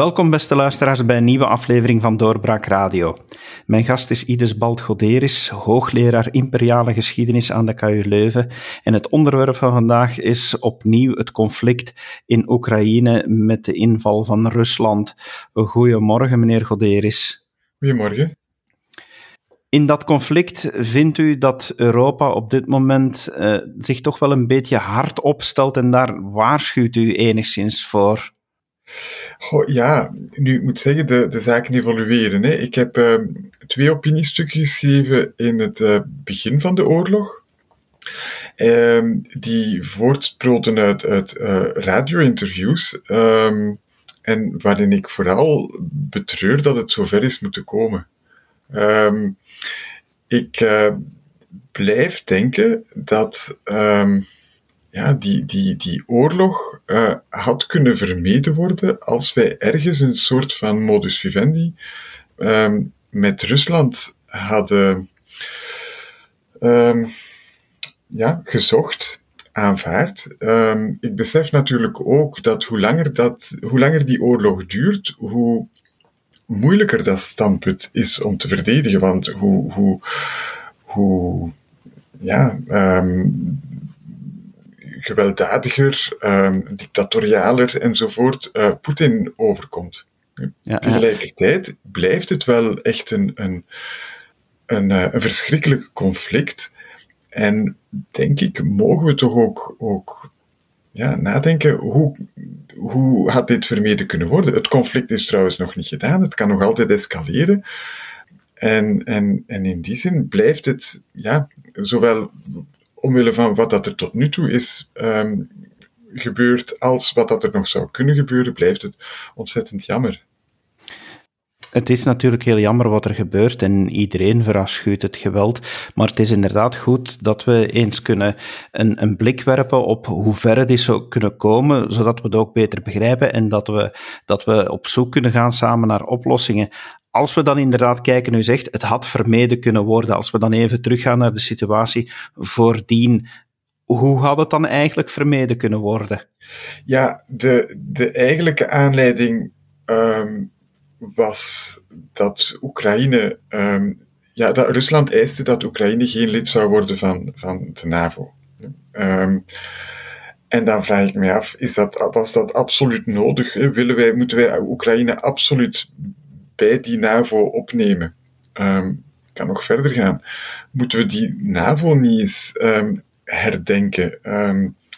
Welkom, beste luisteraars, bij een nieuwe aflevering van Doorbraak Radio. Mijn gast is Ides Balt-Goderis, hoogleraar imperiale geschiedenis aan de KU Leuven. En het onderwerp van vandaag is opnieuw het conflict in Oekraïne met de inval van Rusland. Goedemorgen, meneer Goderis. Goedemorgen. In dat conflict vindt u dat Europa op dit moment uh, zich toch wel een beetje hard opstelt en daar waarschuwt u enigszins voor? Ja, nu ik moet zeggen, de, de zaken evolueren. Hè. Ik heb uh, twee opiniestukken geschreven in het uh, begin van de oorlog. Uh, die voortsproten uit, uit uh, radio-interviews. En waarin ik vooral betreur dat het zover is moeten komen. Ik blijf denken dat ja, die, die, die oorlog uh, had kunnen vermeden worden als wij ergens een soort van modus vivendi um, met Rusland hadden um, ja, gezocht, aanvaard. Um, ik besef natuurlijk ook dat hoe langer, dat, hoe langer die oorlog duurt, hoe moeilijker dat standpunt is om te verdedigen. Want hoe, hoe, hoe ja, gewelddadiger, um, dictatorialer enzovoort uh, Poetin overkomt. Ja, Tegelijkertijd blijft het wel echt een, een, een, uh, een verschrikkelijk conflict. En denk ik, mogen we toch ook, ook ja, nadenken, hoe, hoe had dit vermeden kunnen worden? Het conflict is trouwens nog niet gedaan, het kan nog altijd escaleren. En, en, en in die zin blijft het, ja, zowel omwille van wat dat er tot nu toe is um, gebeurd, als wat dat er nog zou kunnen gebeuren, blijft het ontzettend jammer. Het is natuurlijk heel jammer wat er gebeurt en iedereen verafschuwt het geweld. Maar het is inderdaad goed dat we eens kunnen een, een blik werpen op hoe ver het is zou kunnen komen, zodat we het ook beter begrijpen en dat we, dat we op zoek kunnen gaan samen naar oplossingen als we dan inderdaad kijken, u zegt, het had vermeden kunnen worden. Als we dan even teruggaan naar de situatie voordien, hoe had het dan eigenlijk vermeden kunnen worden? Ja, de, de eigenlijke aanleiding um, was dat Oekraïne, um, ja, dat Rusland eiste dat Oekraïne geen lid zou worden van, van de NAVO. Um, en dan vraag ik me af, is dat, was dat absoluut nodig? Willen wij, moeten wij Oekraïne absoluut bij die NAVO opnemen. Um, kan nog verder gaan. Moeten we die NAVO niet eens herdenken?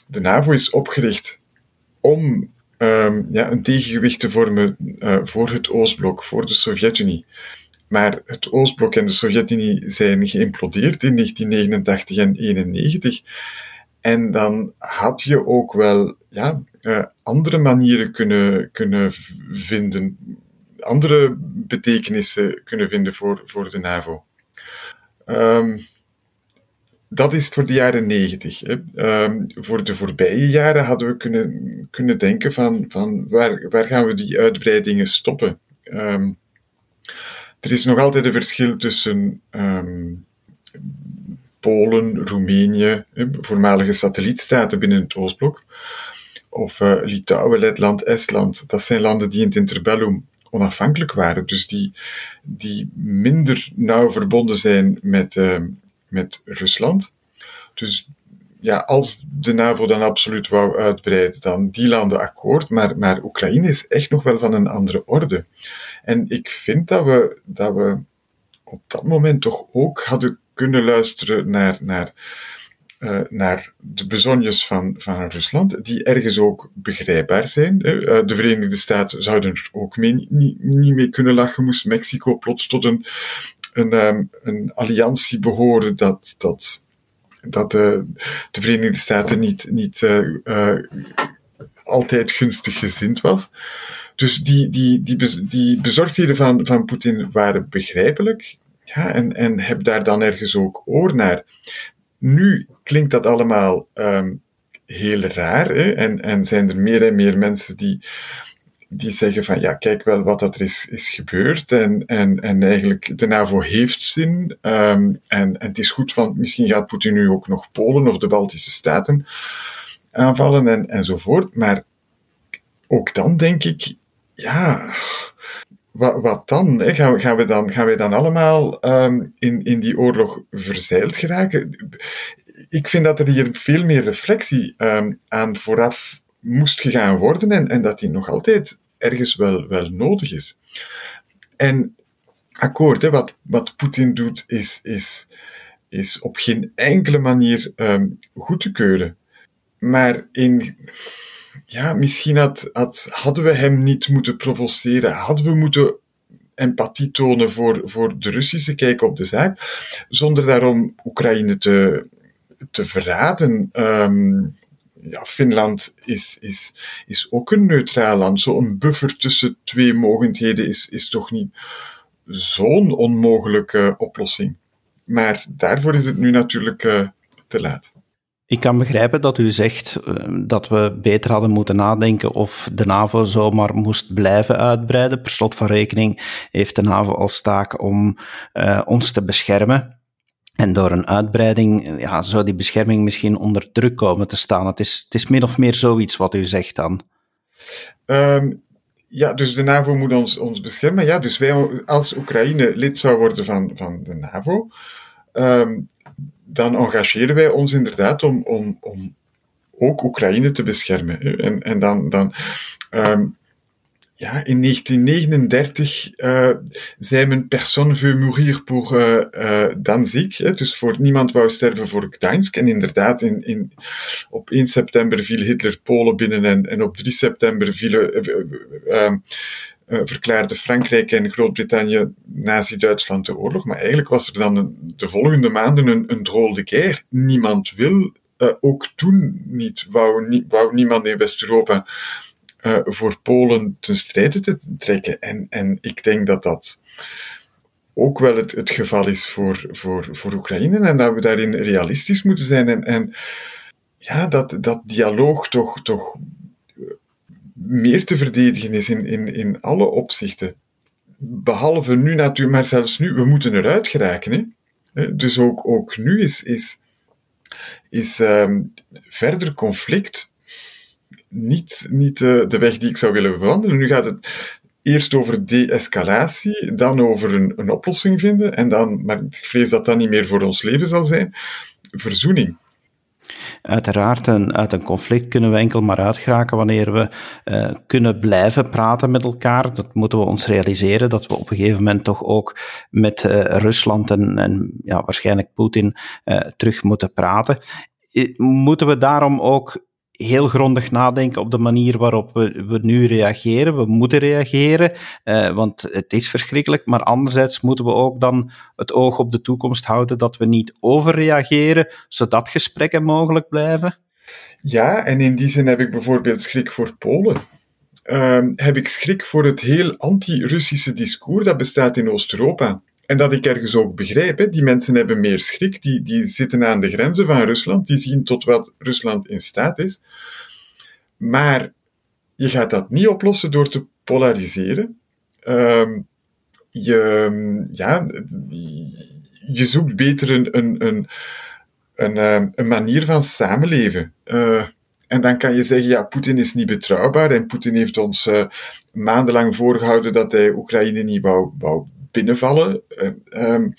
De NAVO is opgericht om ja, een tegengewicht te vormen uh, voor het Oostblok, voor de Sovjet-Unie. Maar het Oostblok en de Sovjet-Unie zijn geïmplodeerd in 1989 en 1991. En dan had je ook wel ja, uh, andere manieren kunnen, kunnen vinden andere betekenissen kunnen vinden voor, voor de NAVO. Um, dat is voor de jaren negentig. Um, voor de voorbije jaren hadden we kunnen, kunnen denken van, van waar, waar gaan we die uitbreidingen stoppen? Um, er is nog altijd een verschil tussen Polen, Roemenië, voormalige satellietstaten binnen het Oostblok, of uh, Litouwen, Letland, Estland. Dat zijn landen die in het interbellum onafhankelijk waren, dus die, die minder nauw verbonden zijn met, met Rusland. Dus ja, als de NAVO dan absoluut wou uitbreiden, dan die landen akkoord, maar, maar Oekraïne is echt nog wel van een andere orde. En ik vind dat we, dat we op dat moment toch ook hadden kunnen luisteren naar, naar uh, naar de bezonjes van, van Rusland, die ergens ook begrijpbaar zijn. Uh, de Verenigde Staten zouden er ook niet, niet mee kunnen lachen, moest Mexico plots tot een, een, um, een alliantie behoren dat, dat, dat de, de Verenigde Staten niet, niet uh, altijd gunstig gezind was. Dus die, die, die, die bezorgdheden van, van Poetin waren begrijpelijk. Ja, en, en heb daar dan ergens ook oor naar. Nu klinkt dat allemaal um, heel raar hè? En, en zijn er meer en meer mensen die, die zeggen van ja, kijk wel wat dat er is, is gebeurd en, en, en eigenlijk de NAVO heeft zin um, en, en het is goed, want misschien gaat Poetin nu ook nog Polen of de Baltische Staten aanvallen en, enzovoort. Maar ook dan denk ik, ja, wat, wat dan? Hè? Gaan, gaan, we dan? gaan we dan allemaal um, in, in die oorlog verzeild geraken? Ik vind dat er hier veel meer reflectie um, aan vooraf moest gegaan worden en, en dat die nog altijd ergens wel, wel nodig is. En akkoord, hè, wat, wat Poetin doet, is, is, is op geen enkele manier um, goed te keuren. Maar in, ja, misschien had, had, hadden we hem niet moeten provoceren, hadden we moeten empathie tonen voor, voor de Russische kijk op de zaak, zonder daarom Oekraïne te, te verraden. Um, ja, Finland is, is, is ook een neutraal land. Zo'n buffer tussen twee mogendheden is, is toch niet zo'n onmogelijke oplossing. Maar daarvoor is het nu natuurlijk uh, te laat. Ik kan begrijpen dat u zegt uh, dat we beter hadden moeten nadenken of de NAVO zomaar moest blijven uitbreiden. Per slot van rekening heeft de NAVO als taak om uh, ons te beschermen. En door een uitbreiding ja, zou die bescherming misschien onder druk komen te staan. Het is, het is min of meer zoiets wat u zegt dan. Um, ja, dus de NAVO moet ons, ons beschermen. Ja, dus wij als Oekraïne lid zou worden van, van de NAVO, um, dan engageren wij ons inderdaad om, om, om ook Oekraïne te beschermen. En, en dan, dan um, ja, in 1939 uh, zei men personne veut mourir pour uh, uh, Danzig. Dus voor niemand wou sterven voor Gdansk. En inderdaad, in, in, op 1 september viel Hitler Polen binnen en, en op 3 september vielen, verklaarde Frankrijk en Groot-Brittannië Nazi-Duitsland de oorlog. Maar eigenlijk was er dan de volgende maanden een, een drôle de. Niemand wil, ook toen niet, wou, wou niemand in West-Europa uh, voor Polen ten strijde te trekken. En, en ik denk dat dat ook wel het, het geval is voor, voor, voor Oekraïne en dat we daarin realistisch moeten zijn. En, en ja, dat, dat dialoog toch, toch meer te verdedigen is in, in, in alle opzichten. Behalve nu natuurlijk, maar zelfs nu, we moeten eruit geraken. Hè? Dus ook, ook nu is, is, is um, verder conflict niet, niet de, de weg die ik zou willen bewandelen. Nu gaat het eerst over de-escalatie, dan over een, een oplossing vinden, en dan, maar ik vrees dat dat niet meer voor ons leven zal zijn, verzoening. Uiteraard, uit een conflict kunnen we enkel maar uitgeraken wanneer we uh, kunnen blijven praten met elkaar. Dat moeten we ons realiseren, dat we op een gegeven moment toch ook met uh, Rusland en, en ja, waarschijnlijk Poetin terug moeten praten. Moeten we daarom ook heel grondig nadenken op de manier waarop we, we nu reageren. We moeten reageren, uh, want het is verschrikkelijk. Maar anderzijds moeten we ook dan het oog op de toekomst houden dat we niet overreageren, zodat gesprekken mogelijk blijven. Ja, en in die zin heb ik bijvoorbeeld schrik voor Polen. Uh, heb ik schrik voor het heel anti-Russische discours dat bestaat in Oost-Europa. En dat ik ergens ook begrijp, hè. die mensen hebben meer schrik, die, die zitten aan de grenzen van Rusland, die zien tot wat Rusland in staat is. Maar je gaat dat niet oplossen door te polariseren. Um, je, ja, je zoekt beter een, een, een, een, ehm, een manier van samenleven. Uh, en dan kan je zeggen, ja, Poetin is niet betrouwbaar en Poetin heeft ons uh, maandenlang voorgehouden dat hij Oekraïne niet wou, wou binnenvallen. Um,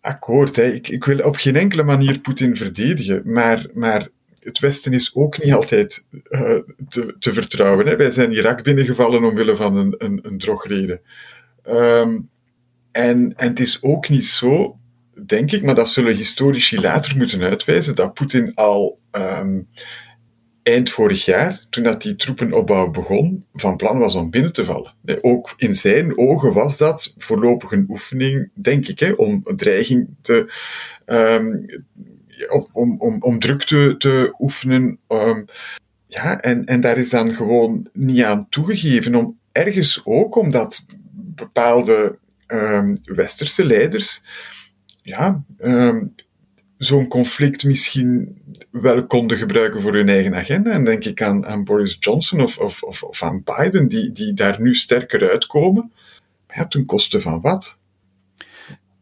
akkoord, hè. Ik, ik, wil op geen enkele manier Poetin verdedigen, maar, maar het Westen is ook niet altijd uh, te, te, vertrouwen. Hè. Wij zijn Irak binnengevallen omwille van een, een, een drogreden. Um, en, en het is ook niet zo, denk ik, maar dat zullen historici later moeten uitwijzen, dat Poetin al um, eind vorig jaar, toen dat die troepenopbouw begon, van plan was om binnen te vallen. Ook in zijn ogen was dat voorlopig een oefening, denk ik, hè, om dreiging te, um, om, om, om druk te, te oefenen. Um, ja, en, en daar is dan gewoon niet aan toegegeven. Om, ergens ook omdat bepaalde um, westerse leiders ja, zo'n conflict misschien wel konden gebruiken voor hun eigen agenda. En denk ik aan, aan Boris Johnson of, of, of, aan Biden, die, die daar nu sterker uitkomen. Maar ja, ten koste van wat?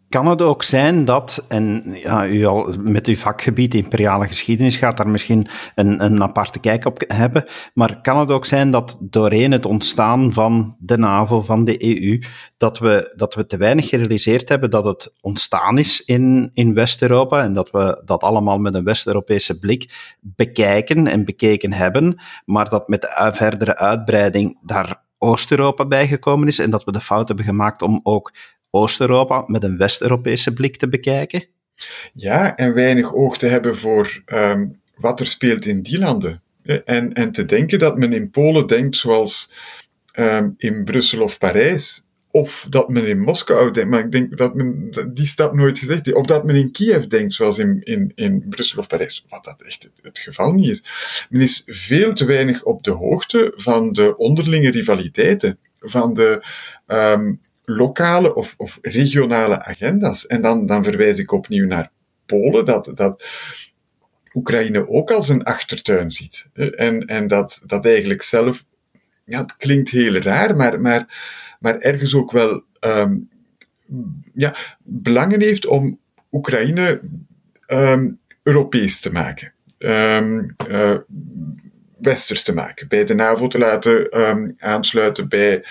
Kan het ook zijn dat, en ja, u al met uw vakgebied imperiale geschiedenis gaat daar misschien een, een aparte kijk op hebben, maar kan het ook zijn dat doorheen het ontstaan van de NAVO, van de EU, dat we, dat we te weinig gerealiseerd hebben dat het ontstaan is in, in West-Europa en dat we dat allemaal met een West-Europese blik bekijken en bekeken hebben, maar dat met de verdere uitbreiding daar Oost-Europa bijgekomen is en dat we de fout hebben gemaakt om ook Oost-Europa met een West-Europese blik te bekijken? Ja, en weinig oog te hebben voor um, wat er speelt in die landen. En, en te denken dat men in Polen denkt zoals um, in Brussel of Parijs, of dat men in Moskou denkt, maar ik denk dat men die stap nooit gezegd of dat men in Kiev denkt, zoals in, in, in Brussel of Parijs, wat dat echt het, geval niet is. Men is veel te weinig op de hoogte van de onderlinge rivaliteiten, van de um, lokale of, of regionale agenda's. En dan, dan verwijs ik opnieuw naar Polen, dat, dat Oekraïne ook als een achtertuin ziet. En, en dat, dat eigenlijk zelf, ja, het klinkt heel raar, maar, maar, maar ergens ook wel um, ja, belangen heeft om Oekraïne um, Europees te maken. Um, westers te maken, bij de NAVO te laten aansluiten, bij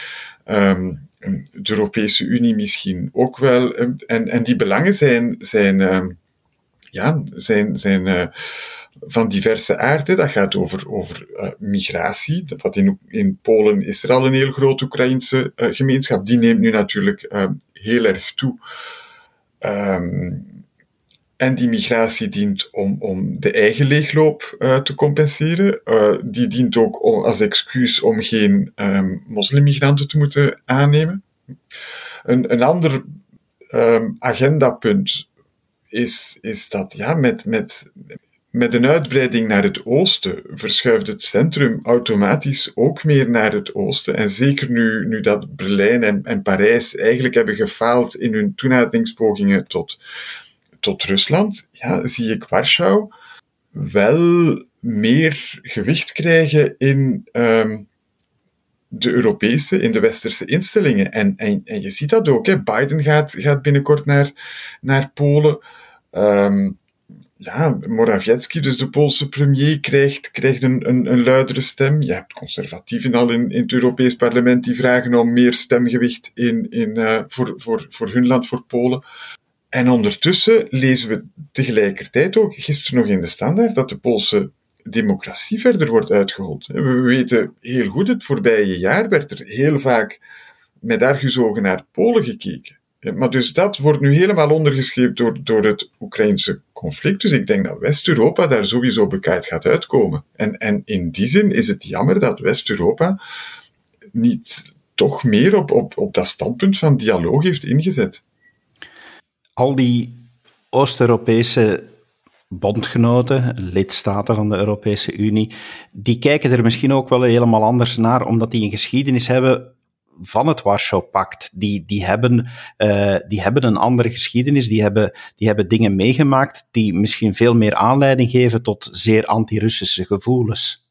de Europese Unie misschien ook wel. En, en die belangen zijn, zijn, uh, ja, zijn, zijn uh, van diverse aard. Dat gaat over, over uh, migratie. Wat in, in Polen is er al een heel grote Oekraïnse gemeenschap. Die neemt nu natuurlijk heel erg toe. En die migratie dient om, om de eigen leegloop uh, te compenseren. Uh, die dient ook als excuus om geen um, moslimmigranten te moeten aannemen. Een, een ander um, agendapunt is, is dat ja, met, met, met een uitbreiding naar het oosten verschuift het centrum automatisch ook meer naar het oosten. En zeker nu, nu dat Berlijn en, en Parijs eigenlijk hebben gefaald in hun toenaderingspogingen tot tot Rusland, ja, zie ik Warschau wel meer gewicht krijgen in um, de Europese, in de westerse instellingen. En, en, en je ziet dat ook. Hè. Biden gaat, gaat binnenkort naar, naar Polen. Um, ja, Morawiecki, dus de Poolse premier, krijgt, krijgt een, een, luidere stem. Je hebt conservatieven al in, in het Europees parlement die vragen om meer stemgewicht in, in, uh, voor, voor, voor hun land, voor Polen. En ondertussen lezen we tegelijkertijd ook, gisteren nog in de standaard, dat de Poolse democratie verder wordt uitgehold. We weten heel goed, het voorbije jaar werd er heel vaak met argusogen naar Polen gekeken. Maar dus dat wordt nu helemaal ondergescheept door, door het Oekraïnse conflict. Dus ik denk dat West-Europa daar sowieso bekijkt gaat uitkomen. En, en in die zin is het jammer dat West-Europa niet toch meer op, op, op dat standpunt van dialoog heeft ingezet al die Oost-Europese bondgenoten, lidstaten van de Europese Unie, die kijken er misschien ook wel helemaal anders naar, omdat die een geschiedenis hebben van het Warschau-pact. Die, die, hebben, uh, die hebben een andere geschiedenis, die hebben, die hebben dingen meegemaakt die misschien veel meer aanleiding geven tot zeer anti-Russische gevoelens.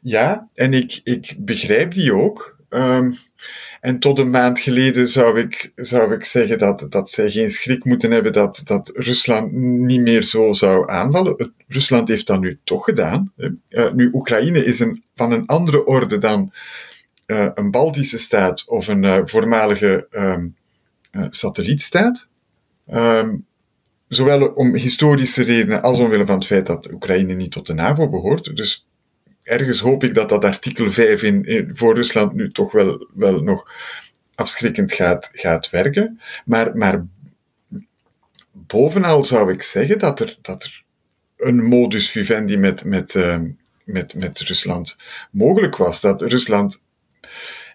Ja, en ik, ik begrijp die ook. Um, en tot een maand geleden zou ik, zou ik zeggen dat, dat zij geen schrik moeten hebben dat, dat Rusland niet meer zo zou aanvallen. Rusland heeft dat nu toch gedaan. Uh, nu, Oekraïne is een, van een andere orde dan uh, een Baltische staat of een uh, voormalige um, satellietstaat. Um, zowel om historische redenen als omwille van het feit dat Oekraïne niet tot de NAVO behoort. Dus ergens hoop ik dat dat artikel 5 in, voor Rusland nu toch wel, wel nog afschrikkend gaat, gaat werken. Maar, maar bovenal zou ik zeggen dat er, dat er een modus vivendi met, met, uh, met, met Rusland mogelijk was. Dat Rusland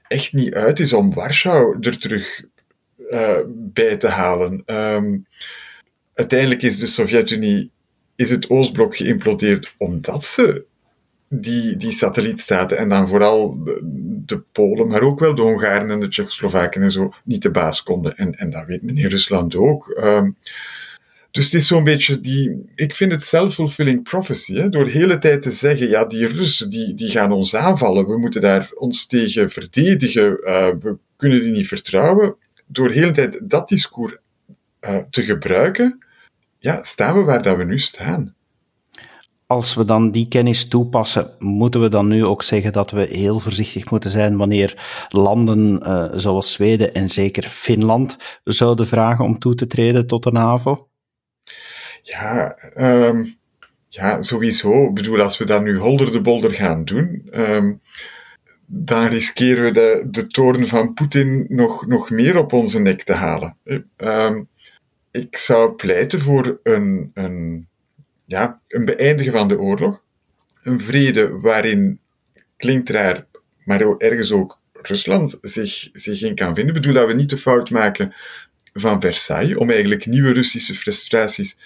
echt niet uit is om Warschau er terug uh, bij te halen. Um, uiteindelijk is de Sovjet-Unie, is het Oostblok geïmplodeerd omdat ze die, die satellietstaten en dan vooral de, Polen, maar ook wel de Hongaren en de Tsjechoslowaken en zo, niet de baas konden. En, en dat weet meneer Rusland ook. Um, dus het is zo'n beetje die, ik vind het self-fulfilling prophecy, hè? door de hele tijd te zeggen, ja, die Russen, die, die gaan ons aanvallen, we moeten daar ons tegen verdedigen, uh, we kunnen die niet vertrouwen. Door de hele tijd dat discours uh, te gebruiken, ja, staan we waar dat we nu staan. Als we dan die kennis toepassen, moeten we dan nu ook zeggen dat we heel voorzichtig moeten zijn wanneer landen uh, zoals Zweden en zeker Finland zouden vragen om toe te treden tot de NAVO? Ja, um, ja, sowieso. Ik bedoel, als we dat nu holder de bolder gaan doen, um, dan riskeren we de, de toorn van Poetin nog, nog meer op onze nek te halen. Um, ik zou pleiten voor een, een, ja, een beëindigen van de oorlog. Een vrede waarin, klinkt raar, maar ergens ook Rusland zich, zich in kan vinden. Ik bedoel dat we niet de fout maken van Versailles, om eigenlijk nieuwe Russische frustraties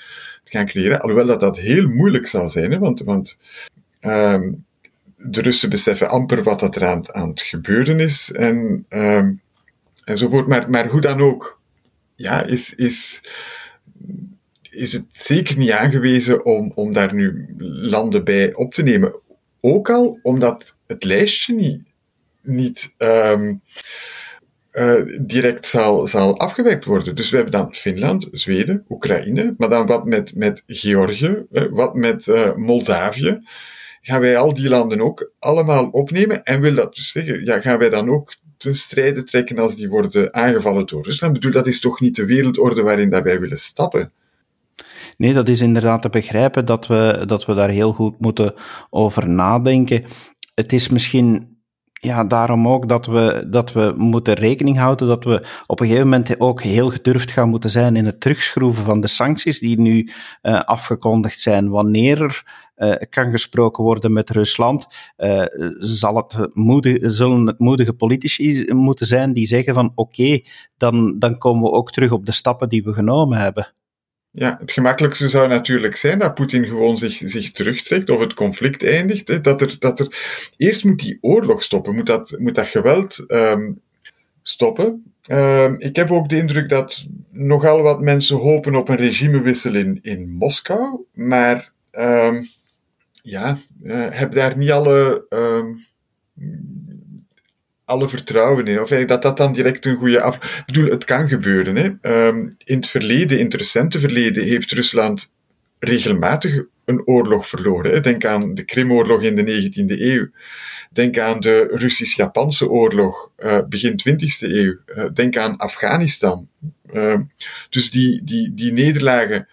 te gaan creëren. Alhoewel dat dat heel moeilijk zal zijn, hè, want, want um, de Russen beseffen amper wat dat er aan, aan het gebeuren is en, um, enzovoort. Maar, maar hoe dan ook, ja, is, is, is het zeker niet aangewezen om, om daar nu landen bij op te nemen. Ook al omdat het lijstje niet, niet um, uh, direct zal, zal afgewerkt worden. Dus we hebben dan Finland, Zweden, Oekraïne, maar dan wat met, met Georgië, wat met uh, Moldavië. Gaan wij al die landen ook allemaal opnemen? En wil dat dus zeggen, ja, gaan wij dan ook ten strijde trekken als die worden aangevallen door Rusland? Ik bedoel, dat is toch niet de wereldorde waarin dat wij willen stappen? Nee, dat is inderdaad te begrijpen dat we, dat we daar heel goed moeten over nadenken. Het is misschien ja, daarom ook dat we, dat we moeten rekening houden dat we op een gegeven moment ook heel gedurfd gaan moeten zijn in het terugschroeven van de sancties die nu uh, afgekondigd zijn. Wanneer er uh, kan gesproken worden met Rusland, uh, zal het moedige, zullen het moedige politici moeten zijn die zeggen van oké, dan, dan komen we ook terug op de stappen die we genomen hebben. Ja, het gemakkelijkste zou natuurlijk zijn dat Poetin gewoon zich, zich terugtrekt of het conflict eindigt. Dat er, dat er, eerst moet die oorlog stoppen, moet dat, moet dat geweld um, stoppen. Um, ik heb ook de indruk dat nogal wat mensen hopen op een regimewissel in, in Moskou, maar um, ja, uh, heb daar niet alle alle vertrouwen in. Of eigenlijk dat dat dan direct een goede af... Ik bedoel, het kan gebeuren. Hè. Um, in het verleden, in het recente verleden, heeft Rusland regelmatig een oorlog verloren. Hè. Denk aan de Krimoorlog in de 19e eeuw. Denk aan de Russisch-Japanse oorlog uh, begin 20e eeuw. Uh, denk aan Afghanistan. Uh, dus die, die, die nederlagen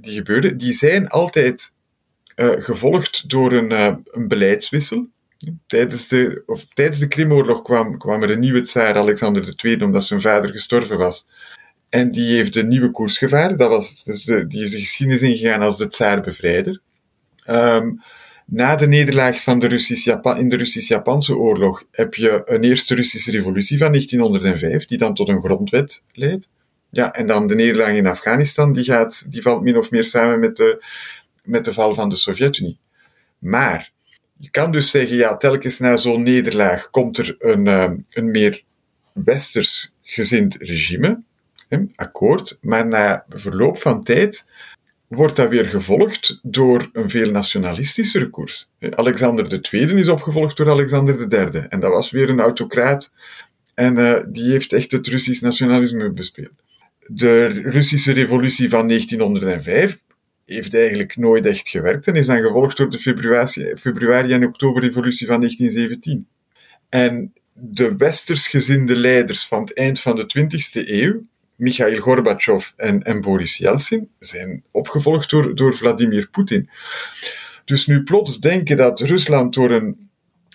die gebeurden, die zijn altijd gevolgd door een, een beleidswissel. Tijdens de, of, tijdens de Krimoorlog kwam, kwam er een nieuwe tsaar, Alexander II, omdat zijn vader gestorven was. En die heeft een nieuwe koers gevaren. Dat was, dus die is de geschiedenis ingegaan als de tsaar-bevrijder. Um, na de nederlaag van de Russisch -Japan, in de Russisch-Japanse oorlog heb je een eerste Russische revolutie van 1905, die dan tot een grondwet leidt. Ja, en dan de nederlaag in Afghanistan, die, gaat, die valt min of meer samen met de, met de val van de Sovjet-Unie. Maar je kan dus zeggen, ja, telkens na zo'n nederlaag komt er een, uh, een meer westers gezind regime, akkoord, maar na verloop van tijd wordt dat weer gevolgd door een veel nationalistischere koers. Alexander II is opgevolgd door Alexander III, en dat was weer een autocraat, en uh, die heeft echt het Russisch nationalisme bespeeld. De Russische revolutie van 1905 heeft eigenlijk nooit echt gewerkt en is dan gevolgd door de februari, en oktoberrevolutie van 1917. En de westersgezinde leiders van het eind van de 20e eeuw, Mikhail Gorbachev en, en Boris Yeltsin, zijn opgevolgd door, door Vladimir Poetin. Dus nu plots denken dat Rusland door een,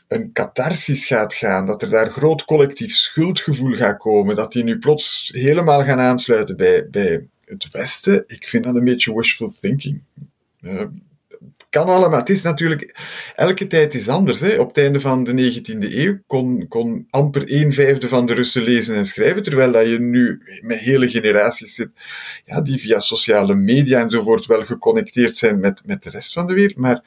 een catharsis gaat gaan, dat er daar groot collectief schuldgevoel gaat komen, dat die nu plots helemaal gaan aansluiten bij, bij het Westen, ik vind dat een beetje wishful thinking. Uh, het kan allemaal. Het is natuurlijk, elke tijd is anders. Hè. Op het einde van de 19e eeuw kon, kon amper een vijfde van de Russen lezen en schrijven, terwijl dat je nu met hele generaties zit, ja, die via sociale media enzovoort wel geconnecteerd zijn met, met de rest van de wereld. Maar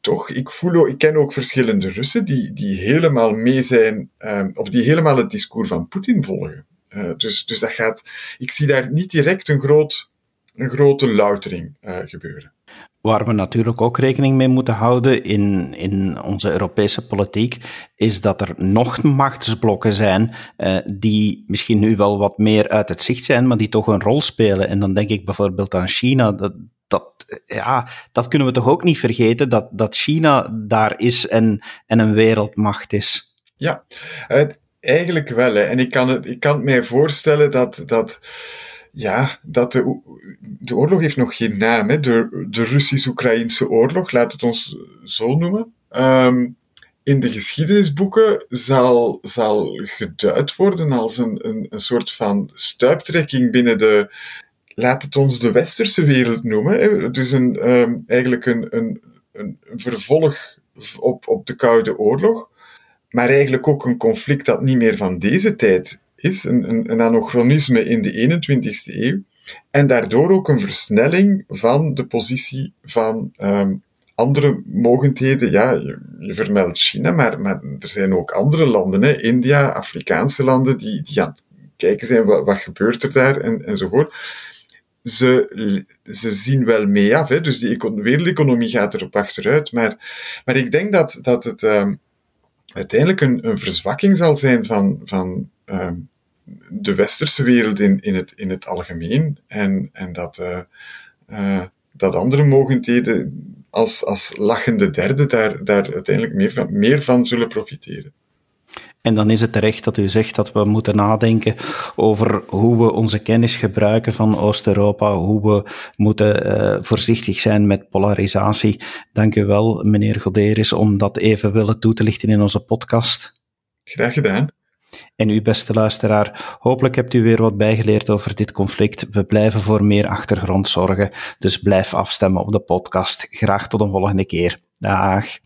toch, ik voel, ik ken ook verschillende Russen die, die helemaal mee zijn, um, of die helemaal het discours van Poetin volgen. Uh, dus, dus dat gaat, ik zie daar niet direct een, groot, een grote loutering uh, gebeuren. Waar we natuurlijk ook rekening mee moeten houden in, in onze Europese politiek, is dat er nog machtsblokken zijn uh, die misschien nu wel wat meer uit het zicht zijn, maar die toch een rol spelen. En dan denk ik bijvoorbeeld aan China. Dat, dat, ja, dat kunnen we toch ook niet vergeten, dat, dat China daar is en, en een wereldmacht is. Ja, uh, eigenlijk wel. Hè. En ik kan, het, ik kan het mij voorstellen dat. dat ja, dat de, de oorlog heeft nog geen naam, hè? De, de Russisch-Oekraïnse oorlog, laat het ons zo noemen. Um, in de geschiedenisboeken zal, zal geduid worden als een, een, een soort van stuiptrekking binnen de, laat het ons de westerse wereld noemen. Dus een, um, eigenlijk een, een, een vervolg op, op de Koude Oorlog, maar eigenlijk ook een conflict dat niet meer van deze tijd is, een, een, een anachronisme in de 21ste eeuw, en daardoor ook een versnelling van de positie van um, andere mogendheden. Ja, je, vermeldt China, maar, maar er zijn ook andere landen, hè, India, Afrikaanse landen, die, die aan kijken zijn wat, wat gebeurt er daar en, enzovoort. Ze, ze zien wel mee af, hè, dus die wereldeconomie gaat erop achteruit. Maar, maar ik denk dat, dat het um, uiteindelijk een, een verzwakking zal zijn van, van um, de westerse wereld in, in, het, in het algemeen. En, en dat, uh, uh, dat andere mogendheden als, als lachende derde daar, daar uiteindelijk meer van, meer van zullen profiteren. En dan is het terecht dat u zegt dat we moeten nadenken over hoe we onze kennis gebruiken van Oost-Europa, hoe we moeten uh, voorzichtig zijn met polarisatie. Dank u wel, meneer Goderis, om dat even willen toe te lichten in onze podcast. Graag gedaan. En u, beste luisteraar, hopelijk hebt u weer wat bijgeleerd over dit conflict. We blijven voor meer achtergrond zorgen, dus blijf afstemmen op de podcast. Graag tot een volgende keer. Dag.